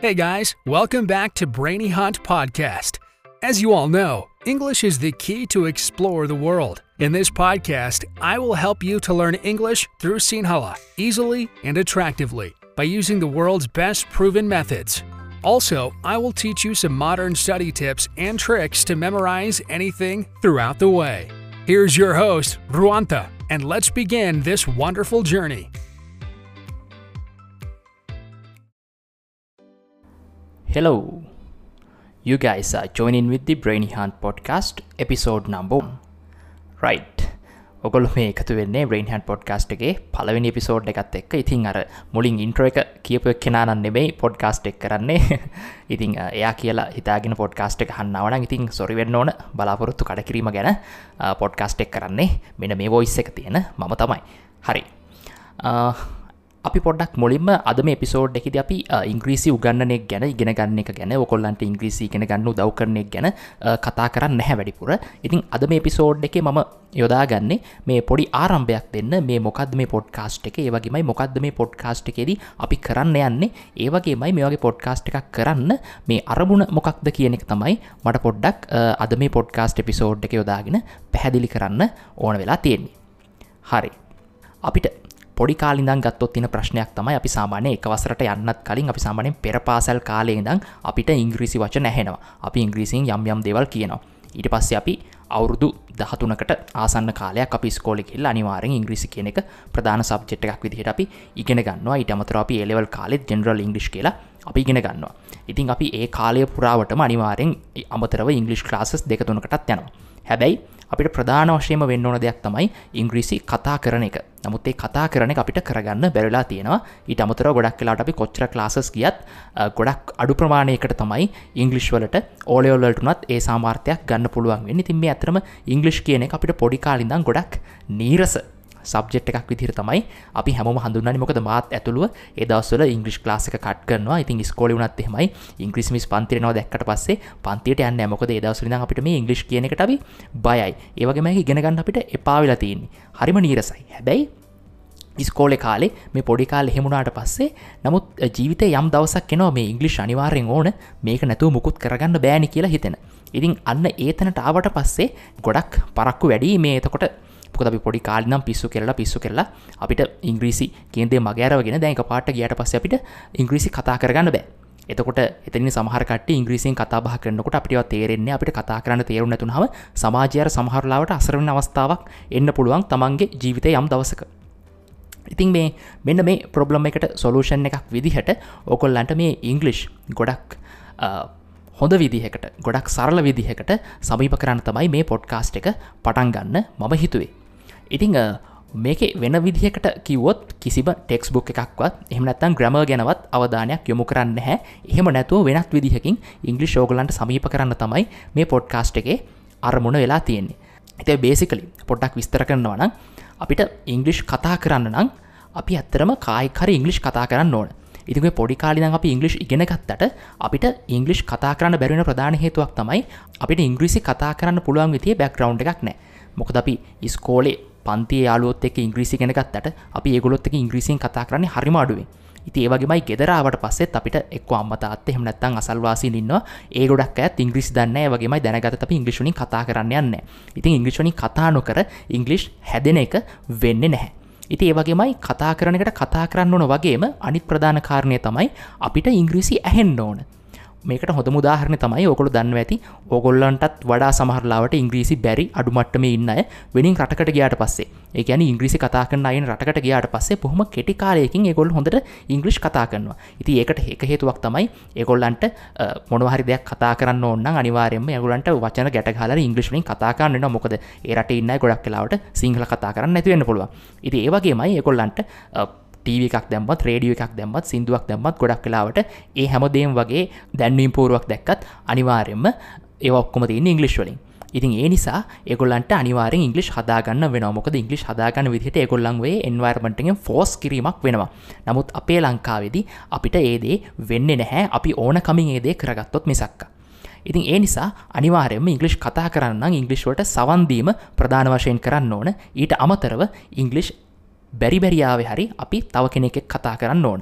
Hey guys, welcome back to Brainy Hunt Podcast. As you all know, English is the key to explore the world. In this podcast, I will help you to learn English through Sinhala easily and attractively by using the world's best proven methods. Also, I will teach you some modern study tips and tricks to memorize anything throughout the way. Here's your host, Ruanta, and let's begin this wonderful journey. Hello, you guys are joining with the Brainy Hunt podcast episode number one. right. ඔගොලු මේ එකතු වෙන්නේ බ්‍රේන්හන් podcast එකේ පලවෙනි episode එකත් එක්ක. ඉතින් අර මුලින් ඉන්ට්‍ර එක කියපයක් කෙනන්න නෙබයි පොඩ්කාස්ට් එක් කරන්නේ. ඉතින් එයා කියලා හිතාගෙන පොඩ්කාස්ට් එක හන්නවන ඉතින් සොරිවෙන්න ඕන. බලාපොරොත්තු කඩකිරීම ගැන පොඩ්කාස්ට් එක් කරන්නේ. මෙන මේ වොයිස් එක තියෙන මම තමයි. හරි. අපි පොඩක් මුලින්ම අද මේ පිසෝඩ් එකෙද අපි ඉංග්‍රීසි උගන්නනෙක් ගැන ඉගෙන ගන්න එක ගැන ඔකොල්ලන්ට ඉංග්‍රීසි ගෙන ගන්න දව් කරනෙක් ගැන කතා කරන්න නැහැ වැඩිපුර. ඉතින් අද මේ පිසෝඩ් එක මම යොදාගන්නේ මේ පොඩි ආරම්භයක් දෙන්න. මේ මොකද මේ පොඩ්කාස්ට් එක? ඒවගේමයි මොකක්ද මේ පොඩ්කාස්ට් එකෙද අපි කරන්න යන්නේ? ඒවගේමයි මේ වගේ පොඩ්කාස්ට් එකක් කරන්න මේ අරමුණ මොකක්ද කියන එක තමයි මට පොඩ්ඩක් අද මේ පොඩ්කාස්ට් එපිසෝඩ් එක යොදාගෙන පැහැදිලි කරන්න ඕන වෙලා තියෙන්නේ. හරි. අපිට පොඩි කාලිදන් ගත්තොත් තින ප්‍රශ්නයක් තමයි අපි සාමානය එක වසරට යන්නත් කලින් අපි සාමානයෙන් පෙරපාසැල් කාලයේදං අපිට ඉංග්‍රීසි වච නැහෙනවා අපි ඉංග්‍රීසින් යම් යම් දෙවල් කියනවා. ඊට පස්සේ අපි අවුරුදු දහතුනකට ආසන්න කාලයක් අපි ස්කෝලි කෙල් අනිවාරෙන් ඉංග්‍රිසි කියන එක ප්‍රධාන සබ්ජෙට් එකක් විදිහට අපි ඉගෙන ගන්නවා. ඊට අමතර අපි එලෙවල් කාලෙත් ජෙනරල් ඉංග්‍රිෂ් කියලා අපි ඉගෙන ගන්නවා. ඉතින් අපි ඒ කාලය පුරාවටම අනිවාරෙන් අමතරව ඉංගලිෂ් ක්ලාසස් දෙකතුනකටත් යනවා. හැබැයි අපිට ප්‍රධාන වශයම වෙන්න ඕන දෙයක් තමයි ඉංග්‍රීසි කතා කරන එක. නමුත් ඒ කතා කරන අපිට කරගන්න බැරලා තියෙනවා. ඊට අමතර ගොඩක් කලාට අපි කොච්චර ලාසස් ගියත් ගොඩක් අඩු ප්‍රමාණයකට තමයි ඉංගලිෂ්වලට ඕලයෝල්ලටනත් ඒ සාමාර්ථයක් ගන්න පුළුවන් වෙන්න. තින් මේ ඇතරම ඉංගලිෂ් කියන අපිට පොඩිකාලිඳම් ගොඩක් නීරස සබ්ජෙට් එකක් විදිර තමයි අපි හැම හඳුන්නනි මොකද මාත් ඇතුළුව ඒදවස්වල ඉංග්‍රිස් ලාසික කට් කරනවා. ඉතින් ස්කෝලි වනත් එහෙමයි. ඉංග්‍රිස්මිස් පන්තිරනවා දැක්කට පස්සේ පන්තියට යන්න මොකද ඒදවසලින් අපිට මේ ඉංග්‍රිස් කියන එකට අපි බයයි. ඒවගේම ඉගෙනගන්න අපිට එපාවිලා තියන්නේ. හරිම නීරසයි. හැබැයි ස්කෝල කාලේ මේ පොඩිකාල් එහෙමුණට පස්සේ නමුත් ජීවිත යම් දවසක් එනවා මේ ඉංගලිෂ් අනිවාරෙන් ඕන මේක නැතුව මුකුත් කරගන්න බෑනි කියලා හිතෙන. ඉතින් අන්න ඒතනට ආවට පස්සේ ගොඩක් පරක්කු වැඩි මේ එතකොට මොකද අපි පොඩි කාලිනම් පිස්සු කරලා පිස්සු කරලා අපිට ඉංග්‍රීසි කියදේ මගෑරවගෙන දැක පාට ගියට පස්ස අපිට ඉංග්‍රීසි කතා කරගන්න බෑ. එතකොට එතනි සමහරකට ඉංග්‍රීසින් කතාබහ කරනකොට අපිට තේරෙන්නේ අපිට කතා කරන්න තේරු නැතුනහම සමාජයර සමහරලාවට අසරවන අවස්ථාවක් එන්න පුළුවන් තමන්ගේ ජීවිතය යම් දවසක. ඉතින් මේ මෙන්න මේ ප්‍රොබ්ලම් එකට සොලූෂන් එකක් විදිහට ඕකොල්ලන්ට මේ ඉංගලිෂ් ගොඩක් හොඳ විදිහකට ගොඩක් සරල විදිහකට සමීප කරන්න තමයි මේ පොඩ්කාස්ට් එක පටන් ගන්න මම හිතුවේ. ඉතිං මේක වෙන විදිහකට කිවොත් කිසිම ටෙක්ස් බුක් එකක්වත් එහමනත්තන් ග්‍රම ගැනවත් අවධානයක් යොමු කරන්න හැ එහෙම නැතුව වෙනත් විදිහකින් ඉංගලි ශෝගලන්ට සමීප කරන්න තමයි මේ පොඩ්කාස්ට් එකේ අරමුණ වෙලා තියෙන්නේ. ඇත බේසිකලි පොඩ්ඩක් විස්තර කරනවනම් අපිට ඉංගලිෂ් කතා කරන්න නම් අපි ඇත්තරම කායිකර ඉංගලිෂ් කතා කරන්න ඕන. ඉතිගේ පොඩි කාලින අපි ඉංගලිෂ් ඉගෙන ගත්තට අපිට ඉංගලිෂ් කතා කරන්න බැරිෙන ප්‍රධාන හේතුවක් තමයි අපිට ඉංග්‍රිසි කතා කරන්න පුළුවන් විතිය බැක්ග්‍රවන්් එකක් නෑ මොකද අපි ඉස්කෝලේ පන්ති යාලුවොත් එක ඉංග්‍රීසි කෙනගත්තට අපි ඒගොලොත් එක ඉංග්‍රීසින් කතා කරන්නේ හරිම අඩුවේ ඉති ඒවගේමයි ගෙදරාවට පස්සෙත් අපිට එක් අම්මතාත් එහම නැත්තන් අසල්වාසි ඉන්නවා. ඒ ගොඩක් ඇත් ඉංග්‍රිසි දන්න වගේමයි දැනගත අපි ඉංග්‍රිෂුණින් කතා කරන්න යන්න ඉතින් ඉංග්‍රිෂණි කතා නොකර ඉංගලිෂ් හැදෙන එක වෙන්න නැහැ. ඉති ඒවගේමයි කතා කරනකට කතා කරන්න ඕන වගේම අනිත් ප්‍රධාන කාරණය තමයි අපිට ඉංග්‍රීසි ඇහෙන්න ඕන. මේකට හොඳ මුදාහරණ තමයි ඕකොළු දන්න ඇති. ඕගොල්ලන්ටත් වඩා සමහරලාවට ඉංග්‍රීසි බැරි අඩුමට්ටම ඉන්න අය වෙනින් රටකට ගයාට පස්සේ. ඒකැන ඉංග්‍රිසි කතා කරන අයින් රටකට ගයාට පස්සේ පොහම කෙටි කාලයකින් ඒගොල් හොඳට ඉංග්‍රිෂ් කතා කරනවා. ඉති ඒකට ඒක හේතුවක් තමයි ඒගොල්ලන්ට මොනහරි දෙයක් කතා කරන්න ඕන්න අනිවාරෙන්ම යගුලන්ට වචන ගැටහල ඉංග්‍රිෂ්ලින් කතා කරන්න මොකද ඒරට ඉන්න ගොඩක් කලාවට සිංහල කතා කරන්න නැතිවෙන්න පුළුව ඉති ඒවගේමයි ඒගොල්ලන්ට ටීව එකක් දැම්මත් රේඩිය එකක් දැම්මත් සිින්දුවක් දැම්මත් ගොඩක් කලාවට ඒ හැමදේම් වගේ දැන්වීම් පූරුවක් දැක්කත් අනිවාරෙන්ම ඒවක්කොම තියන්න ඉංගලිස්වලින් ඉතින් ඒ නිසා ඒගොල්ලන්ට අනිවාර ඉංගලිස් හදාගන්න වෙන මොකද ඉංගලිස් හදාගන්න විදිහට ඒගොල්ලන්ගේ එන්වර්මටගෙන් ෆෝස් කිරීමක් වෙනවා. නමුත් අපේ ලංකාවෙදි අපිට ඒදේ වෙන්න නැහැ. අපි ඕන කමින් ඒදේ කරගත්තොත් මිසක්ක. ඉතින් ඒ නිසා අනිවාරයම ඉංගලිෂ් කතා කරන්න ඉංගලිස්වට සවන්දීම ප්‍රධාන වශයෙන් කරන්න ඕන. ඊට අමතරව ඉංගලිෂ් බැරිබැරියාව හරි අපි තව කෙනෙක් කතා කරන්න ඕන.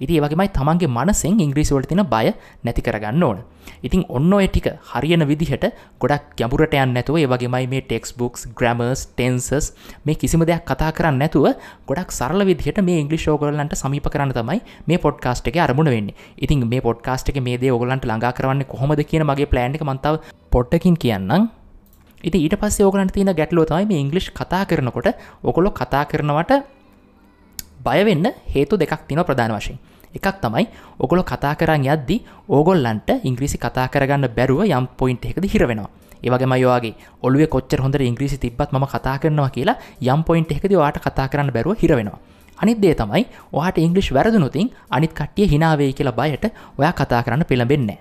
ඉති ඒවගේමයි තමන්ගේ මනසෙන් ඉංග්‍රීසිවලට තින බය නැති කරගන්න ඕන. ඉතින් ඔන්න ඔය ටික හරියන විදිහට ගොඩක් ගැඹුරට යන්න නැතුව ඒවගේමයි මේ ටෙක්ස් බුක්ස් ග්‍රමර්ස් ටෙන්සස් මේ කිසිම දෙයක් කතා කරන්න නැතුව ගොඩක් සරල විදිහට මේ ඉංගලි ෝගලන්ට සමීප කරන්න තමයි මේ පොඩ්කාස්ට් එක අරමුණ වෙන්න. ඉතින් මේ පොඩ්කාස්ට් එක මේ දේ ඔගලන්ට ළඟා කරන්න කොහොමද කියන මගේ ප්ලෑන්් එක මන්තාව පොට්ටකින් කියන්නම්. ඉති ඊට පස්සේ ඕගලන්ට තියෙන ගැටලෝ තමයි මේ ඉංගලිෂ් කතා කරනකොට ඔකොලො කතා කරනවට බයවෙන්න හේතු දෙකක් තින ප්‍රධාන වශයෙන්. එකක් තමයි ඔගොල කතා කරන්න යද්දි ඕගොල්ලන්ට ඉංග්‍රීසි කතා කරගන්න බැරුව යම් පොයින්ට් එකද හිරවෙනවා ඒවගේම යවාගේ ඔලුව කොච්චර හොඳ ඉංග්‍රීසි තිබත් ම කතා කරනවා කියලා යම් පොයින්ට් එකද වාට කතා කරන්න බැරුව හිරවෙනවා අනිදේ තමයි ඔහට ඉංගලිෂ් වැරදුනුතින් අනිත් කට්ටිය හිනාවේ කියලා බයට ඔයා කතා කරන්න පෙළඹෙන්නේ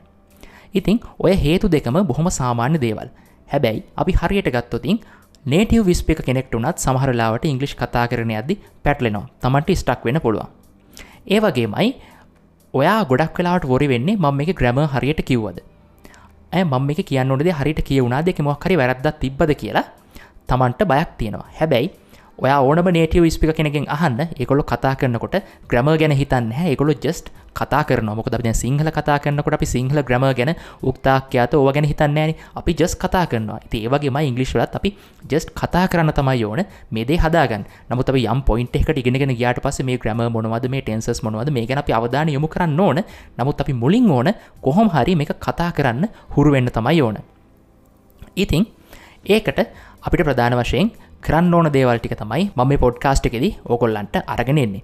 ඉතිං ඔය හේතු දෙකම බොහොම සාමාන්‍ය දේවල්. හැබැයි අපි හරියට ගත්තොතින් නේටව විස්පික කෙනෙක්ට උනත් සමහරලාවට ඉංගලිෂ් කතා කරන අදදි පැටලෙනවා. තමන්ට ස්ටක් වෙන පුළුවන්. ඒ වගේමයි ඔයා ගොඩක් වෙලාට ොරි වෙන්නේ මම එක ග්‍රම හරියට කිව්වද? ඇ මම එක කියන්නනොද හරිට කියවුණා දෙක මොක්හරි වැරද්ද තිබ්බද කියලා? තමන්ට බයක් තියෙනවා. හැබැයි ඔය ඕනම නේටව ස්පික කෙනෙකින් අහන්න එකොල කතා කරනකොට ග්‍රම ගැන හිතන්න එකොළො ජස්ට කතා කරන මොක දැ සිංහල කතා කරනකොට අපි සිංහල ග්‍රම ගැන උක්තාක්‍යත ඕ ගැන හිතන්නේන අපි ජස් කතා කරනවා. ති ඒවගේම ඉංගලිස්වලත් අපි ජස්ට කතා කරන්න තමයි ඕන මේදේ හදාගන්න. නමුත් යම් පොයින්ට එකට ඉගෙනගෙන ගයාට පස මේ ග්‍රම මොනවද මේ ටෙන්සස් මොනවද මේ ගැන අපි අවධාන යොමු කරන්න ඕන. නමුත් අපි මුලින් ඕන කොහොම හරි මේ කතා කරන්න හුරුවෙන්න තමයි ඕන. ඉතිං ඒකට අපිට ප්‍රධාන වශයෙන් කරන්න ඕන දේවල්ටික තමයි මම පොඩ්කාස්ට් එකෙද ඕකොල්ලන්ට අරගෙනෙන්නේ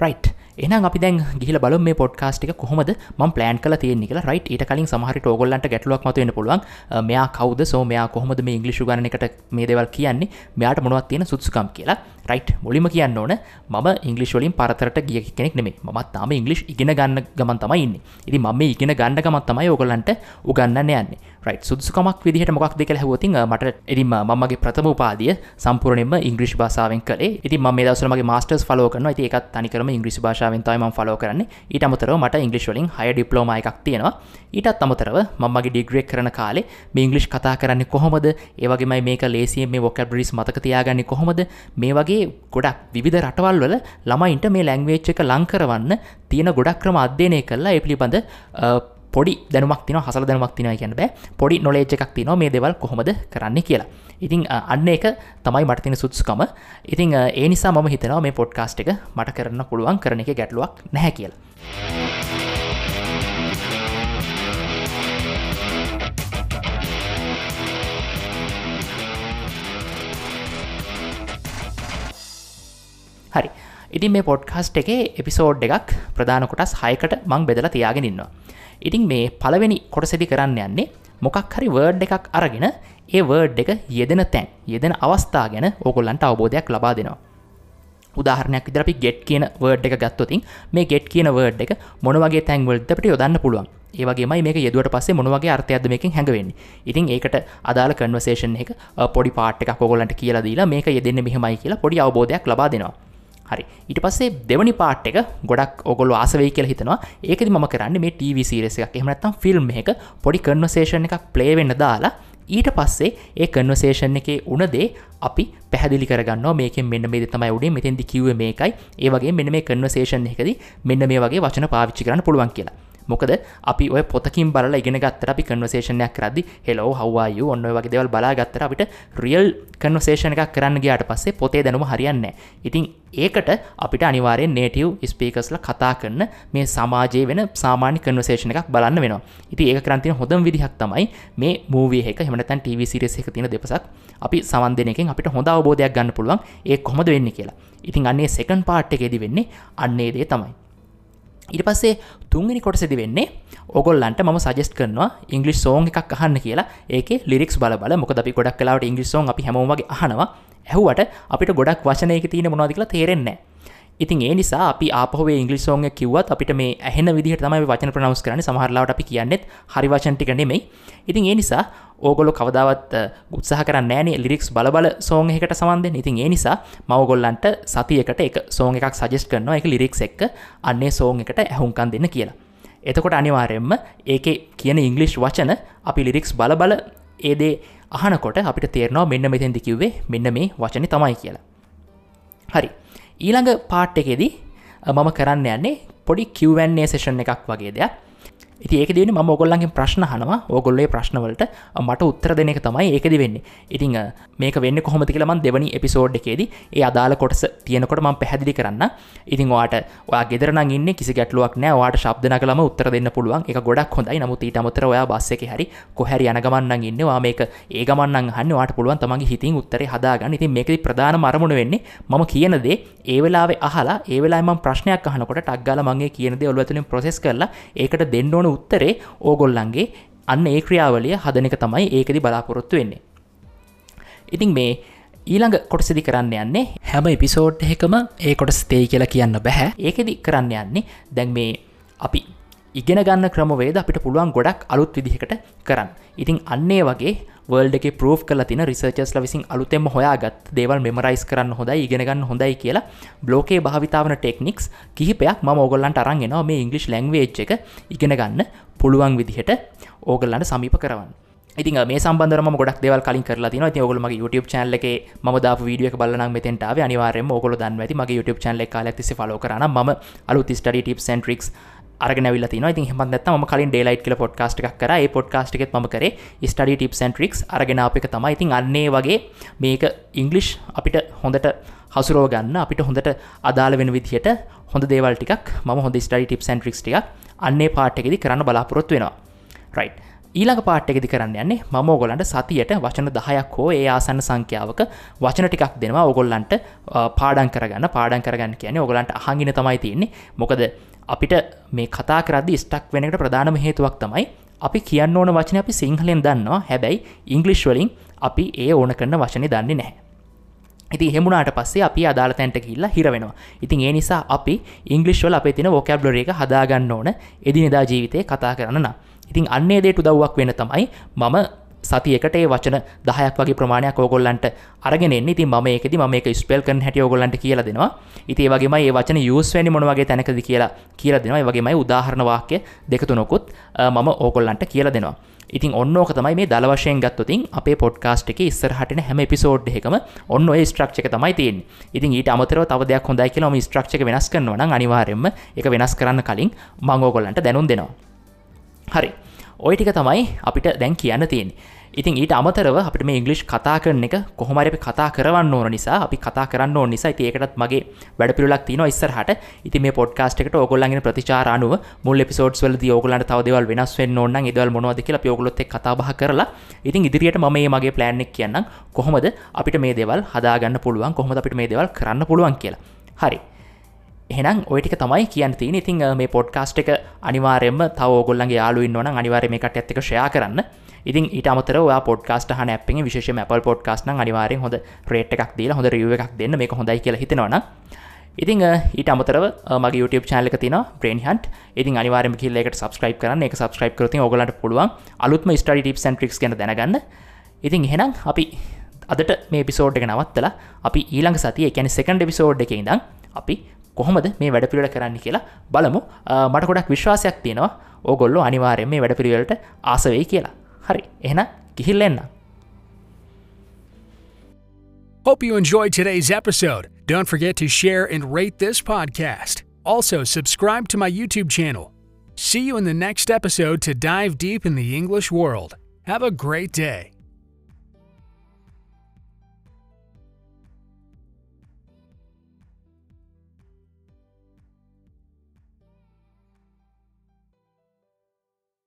රයිට් එනම් අපි දැන් ගිල බල මේ පොඩ්කාස්ටික කොහොමද ම ප්ලෑන් කල තියෙනෙ කියලා. රයිට් ඊට කලින් සමහරට ඕගොල්ලන්ට ගැටලුවක් මතුවෙන පුළුවන්. මෙයා කවද? සෝ මෙයා කොහොමද මේ ඉංගලිෂු ගන එකට මේ දෙවල් කියන්නේ? මෙයාට මොනවත් තියෙන සුත්සුකම් කියලා. රයිට් මුලිම කියන්න ඕන මම ඉංගලිස්වලින් පරතරට ගිය කෙනෙක් නෙමේ මත් තාම ඉංගලිෂ් ඉගෙන ගන්න ගමන් තමයින්න ඉති ම ඉගෙන ගන්න ගමත් තමයි ඕගොල්ලන්ට උගන්න යන්නේ. රයි් සුදුකමක් විදිහට මොක් දෙක හැවති මට එදිම මගේ ප්‍රථම උපාදිය සම්පූර්ණයම ඉංග්‍රිෂ් භාසාාවෙන් කලේ ඉති ම දසරමගේ මස්ටර්ස් ෆලෝ කරන ඇති එකත් තනිකරම ඉංග්‍රිස් භාෂාවෙන් තයිම ෆලෝ කරන්නේ. ඊට අමතරව මට ඉංගලිස් වලින් හය ඩිප්ලෝම එකක් තියෙනවා. ඊටත් අමතරව මගේ ඩිග්‍රෙක් කරන කාලේ මේ ඉංගලිෂ් කතා කරන්නේ කොහොමද? ඒවගේමයි මේක ලේසිය මේ වොකබරිස් මතක තියාගන්නේ කොහොමද? මේ වගේ වගේ ගොඩක් විධ රටවල් වල ළමයින්ට මේ ලැංවේච් එක ලංකරවන්න තියෙන ගොඩක් ක්‍රම අධ්‍යනය කරලා ඒ පිළිබඳ පොඩි දැනුමක් තින හසල දැනුමක් තිනයි කියන්න බෑ. පොඩි නොලේජ් එකක් තින මේ දෙවල් කොහොමද කරන්න කියලා. ඉතිං අන්න එක තමයි මටතින සුත්ස්කම ඉතිං ඒ නිසා මම හිතනවා මේ පොඩ්කාස්ට් එක මට කරන්න පුළුවන් කරන එක ගැටලුවක් නැහැ කියලා. හරි. ඉතින් මේ පොඩ්කාස්ට් එකේ එපිසෝඩ් එකක් ප්‍රධාන කොටස් හයකට මං බෙදලා තියාගෙන ඉන්නවා. ඉතින් මේ පළවෙනි කොටසෙදි කරන්න යන්නේ මොකක් හරි වර්ඩ් එකක් අරගෙන ඒ වර්ඩ් එක යෙදෙන තැන් යෙදෙන අවස්ථා ගැන ඕගොල්ලන්ට අවබෝධයක් ලබා දෙනවා. උදාහරණයක් විදර අපි ගෙට් කියන වර්ඩ් එක ගත්තොතින් මේ ගෙට් කියන වර්ඩ් එක මොනවගේ තැන්වල්දට යොදන්න පුළුවන්. ඒවගේ මේක යෙදුවට පස්සේ මොනවගේ අර්ථයක්ද මේකින් හැඟවෙන්න ඉතින් ඒකට අදාළ කන්වසේෂන් එක පොඩි පාට් එක කොගොලන්ට කියලා දීලා මේක යෙදෙන්න මෙහමයි කියලා පොඩි අවබෝධයක් ලබා දෙනවා. හරි. ඊට පස්සේ දෙවනි පාට් එක ගොඩක් ඔගොල්ල ආසවෙයි කියලා හිතනවා. ඒකද ම කරන්න මේ ටව සිරස එකක්. එහමනත්තම් ෆිල්ම් එක පොඩි කන්වසේෂන් එකක් ප්ලේවෙන්න දාලා ඊට පස්සේ ඒ කන්වසේෂන් එකේ උනදේ අපි පැහදිලි කරගන්න මේක මෙන්න මේ තමයි උඩේ මෙතෙන්දි කිව්ව මේකයි. ඒවගේ මෙන්න මේ කන්වසේෂන් එකද මෙන්න මේ වගේ වචන පාවිච්චි කරන්න පුළුවන් කියලා. මොකද අපි ඔය පොතකින් බලලා ඉගෙන ගත්තර අපි කන්වසේෂනයක් කරදදි හෙලෝ හවවාය ඔන්න වගේ දෙවල් බලා ගත්තර අපිට රියල් කන්වසේෂන එකක් කරන්න ගයාට පස්සේ පොතේ දැනුම හරියන්න ඉතින් ඒකට අපිට අනිවාරයෙන් නේටව් ස්පේකස්ල කතා කරන්න මේ සමාජය වෙන සාමාන්‍ය කන්වසේෂන එකක් බලන්න වෙනවා. ඉති ඒ කරන්තින හොඳම් විදිහක් තමයි මේ මූවිය එක හමනතන් ටව සිරෙස එක තියෙන දෙපසක් අපි සවන් දෙනකින් අපිට හොඳ අවබෝධයක් ගන්න පුළුවන්. ඒ කොමද වෙන්න කියලා. ඉතින් අන්නේ සෙකන් පාට් එකෙදි වෙන්නේ අන්නේ දේ තමයි. ඉට පස්සේ තුන්ගනි කොටසෙදි වෙන්නේ ඔගොල්ලන්ට ම සජෙස් කරනවා ඉංගලිස් සෝන් එකක් අහන්න කියලා. ඒක ලිරික්ස් බල මොක අපි ගොඩක් කලාවට ඉංගලිසෝන් අපි හැමෝමගේ අහනවා. ඇහුවට අපිට ගොඩක් වශනයක තියෙන මොනවාදිකලා තේරෙන්නේ ඉතින් ඒ නිසා අපි ආපහේ ඉංගලිසෝන්ය කිවත් අපිට මේ ඇහෙන විදිහට තමයි වචන ප්‍රනවස් කරන සමහරලාට අපි කියන්නෙත් හරි වචන්ටික නෙමෙයි. ඉතින් ඒ නිසා ඕගොලො කවදාවත් උත්සාහ කරන්න ෑනේ ලිරික්ස් බලබල සෝන් එකට සමන්ධ ඉතින් ඒ නිසා මවගොල්ලන්ට සතියකට එක සෝන් එකක් සජෙස් කරනවා. එක ලිරික්ස් එක්ක අන්නේ සෝන් එකට ඇහුන්කන් දෙන්න කියලා. එතකොට අනිවාරයෙන්ම ඒක කියන ඉංගලිෂ් වචන අපි ලිරික්ස් බලබල ඒදේ අහනකොට අපිට තේරනවා මෙන්න මෙතැන්දි කිව්වේ මෙන්න මේ වචන තමයි කියලා. හරි. ඊළඟ පාට් එකෙදී මම කරන්න යන්නේ පොඩි කිවන්නේ සේෂන් එකක් වගේ දෙයක්. ඉති ඒක දෙන ම ඔගොල්ලන්ගේ ප්‍රශ්න හනවා ඕගොල්ලේ ප්‍රශ්නවලට මට උත්තර දෙන එක තමයි ඒකද වෙන්න. ඉතිං මේක වෙන්න කොහොම කියලමන් දෙවනි එපිසෝඩ් එකේදී ඒ අදාල කොටස තියනකොට ම පැහැදිලි කරන්න ඉතින් වාට වා ගෙදරන ඉන්න කිසි ගැටලුවක් නෑ වාට ශබ්දන කලම උත්තර දෙන්න පුළුවන්. එක ගොඩක් හොඳයි. නමුත් ඊට අමතර ඔයා බස්ස එක හරි කොහැරි යනගමන්න ඉන්නවා මේක ඒ ගමන්න හන්න වාට පුළුවන් තමගේ හිතින් උත්තරේ හදාගන්න. ඉතින් මේකති ප්‍රධාන මරමුණ වෙන්නේ මම කියනදේ ඒ වෙලාවේ අහලා ඒ වෙලාම ප්‍රශ්නයක් අහනකොට ටක්ගල මගේ කියනද ඔලුවතුලින් ප්‍රසෙස් කරලා ඒකට දෙන්න ඕන උත්තරේ ඕගොල්ලන්ගේ අන්න ඒ ක්‍රියාවලිය හදන එක තමයි ඒකදි බලාපොරොත්තු වෙන්නේ. ඉතින් මේ ඊළඟ කොටසිදි කරන්න යන්නේ හැම එපිසෝඩ් එකම ඒ කොටස් තේ කියලා කියන්න බැහැ ඒකෙදි කරන්න යන්නේ දැන් මේ අපි ඉගෙන ගන්න ක්‍රමවේද අපිට පුළුවන් ගොඩක් අලුත් විදිහකට කරන්න ඉතින් අන්නේ වගේ වර්ල්ඩ එක ප්‍රෝ් කල තින රිසර්චස්ල විසින් අලුතෙම හොයාගත් දේවල් මෙමරයිස් කරන්න හොඳයි ඉගෙනගන්න හොඳයි කියලා බ්ලෝකේ භාවිතාවන ටෙක්නික්ස් කිහිපයක් ම ඕගොල්ලන්ට අරන්ගෙන මේ ඉංගලිස් ලැංවේච් එක ඉගෙන ගන්න පුළුවන් විදිහට ඕගල්ලන්න සමීප කරවන්න. ඉතින් මේ සම්බන්ධරම ගොඩක් දෙවල් කලින් කරලා තින ති ඔගලම YouTube චනල එක ම ද වීඩිය බලන මෙතෙන්ටාව අනිවාරම ඔගොල දන්න ඇති මගේ YouTube චනල කාල තිසි ෆලෝ කරන ම අලු ස්ටඩි ටිප් සන්ට්‍රික්ස් අරගෙනවිල තින ඉතින් හම ම කලින් ඩේලයිට් කල පොඩ්කාස්ට එකක් කර. ඒ පොඩ්කාස්ට එකත් ම කරේ. ස්ටඩි ටිප් සන්ට්‍රික්ස් අරගෙන අප එක තමයි. ඉතින් අන්නේ වගේ මේක ඉංගලිෂ් අපිට හොඳට හසුරෝ ගන්න අපිට හොඳට අදාළ වෙන විදිහට හොඳ දේවල් ටිකක් ම හොඳ ස්ටඩි ටිප් සන්ට්‍රික්ස් ටික අන්නේ පාට්කෙදි කරන්න බලාපොරොත්තු වෙනවා. රයි් ඊළඟ පාට්කෙදි කරන්න යන්නේ මම ඔගොලන්ට සතියට වචන දහයක් හෝ ඒ ආසන්න සංඛ්‍යාවක වචන ටිකක් දෙනවා. ඔගොල්ලන්ට පාඩන් කරගන්න. පාඩන් කරගන්න කියන ඔගලන්ට අහගෙන තමයි තියන්නේ. මොකද අපිට මේ කතා කරදදි ස්ටක් වෙනකට ප්‍රධානම හේතුවක් තමයි අපි කියන්න ඕන වචන අපි සිංහලෙන් දන්නවා. හැබැයි ඉංගලිෂ් වලින් අපි ඒ ඕන කරන වචනය දන්නේ නැහැ. ඉති හෙමුණට පස්සේ අපි අදාල තැන්ට කිල්ලා හිරවෙනවා ඉතින් ඒ නිසා අපි ඉංගලිස්වල අප තින ෝකැබ්ලොර එක හදාගන්න ඕන. එදිනෙදා ජීවිතය කතා කරන්න ඉතින් අන්නේ දේට උදව්වක් වෙන තමයි මම සතියකට ඒ වචන දහයක් වගේ ප්‍රමාණයක් ඕගොල්ලන්ට අරගෙන ඉතින් ම එකති ම එක ස්පෙල් කන් හැට ඔගොලන්ට කියල දෙනවා. ඉති වගේ ඒ වචන යස්වැනි මොනවගේ තැනකද කියලා කියල දෙනවා. වගේමයි උදාහරණ වාක්‍ය දෙකතුනොකුත් මම ඕකොල්ලන්ට කියල දෙනවා. ඉතින් ඔන්නෝක තමයි මේ දලවශයෙන් ගත්තුතින් අපේ පොඩ්කාස්ට් එක ඉස්සරහටන හැම පිසෝඩ් එකම ඔන්න ඔය ස්ට්‍රක්ෂක තමයි තින් ඉතින් ඊට අමතරව තව දෙයක් හොඳයි කියලා ම ස්ට්‍රක්ෂක වෙනස් කරනවා අනිවාරෙන්ම එක වෙනස් කරන්න කලින් මංගෝගොල්ලන්ට දැනුම් දෙනවා. හරි. ඔය ටික තමයි අපිට දැන් කියන්න තියෙන් ඉතින් ඊට අමතරව අපිට මේ ඉංගලිෂ් කතා කරන එක කොහොමරි අපි කතා කරන්න ඕන නිසා අපි කතා කරන්න ඕන නිසා ඒකටත් මගේ වැඩ පිළිලක් තියෙනවා ඉස්සරහට. ඉතින් මේ පොඩ්කාස්ට් එකට ඕගොල්ලන්ගේ ප්‍රතිචාර අනුව මුල් එපිසෝඩ්ස් වලදී ඕගොල්ලන්ට තව දේවල් වෙනස් වෙන්න ඕන නම් ඒ දේවල් මොනවද කියලා අපි ඕගොල්ලොත් එක්ක කතා බහ කරලා ඉතින් ඉදිරියට මම මේ මගේ ප්ලෑන් එක කියන්නම්. කොහොමද අපිට මේ දේවල් හදාගන්න පුළුවන්? කොහොමද අපිට මේ දේවල් කරන්න පුළුවන් කියලා? හරි. එහෙනම් ඔයටික තමයි කියන්න තින ඉතින් මේ පොඩ්කාස්ට් එක අනිවාරෙන්ම තව ගොල්ලන්ගේ යාලුවන්න අනිවාර මේකට ඇත්තක ෂයා කරන්න. ඉතින් ඊට අමතර පොඩ්කාස්ට හන අප විශේෂ අපල් පොඩ්කාස්න අනිවාරෙන් හොඳ රේට් එකක් දීල හොඳ රිය එකක් දෙන්න. මේ හොඳයි කියල හිතෙනවන ඉතින් ඊට අමතරව මගේ YouTube චානලක තින ප්‍රේන්හන්ට ඉතින් අනිවාරම කිල්ලෙකට සබස්ක්‍රයිප් කරන්න. එක සබස්ක්‍රයිප් කරති ඔගලට පුළුවන් අලුත්ම ස්ටඩි ටිප් සන්ට්‍රික්ස් ගැන දැනගන්න. ඉතින් එහෙනම් අපි අදට මේ පිසෝඩ් එක නවත්තලා අපි ඊළඟ සතිය එකැන සෙකන්ඩ පිසෝඩ් එක ඉඳම් අපි කොහොමද මේ වැඩ පිළිල කරන්න කියලා බලමු මට ගොඩක් විශ්වාසයක් තියෙනවා ඕගොල්ලො අනිවාරයෙන් මේ වැඩ පිළිවෙලට ආසවෙයි කියලා හරි එහෙනම් ගිහිල්ල Hope you enjoyed today's episode. Don't forget to share and rate this podcast. Also, subscribe to my YouTube channel. See you in the next episode to dive deep in the English world. Have a great day.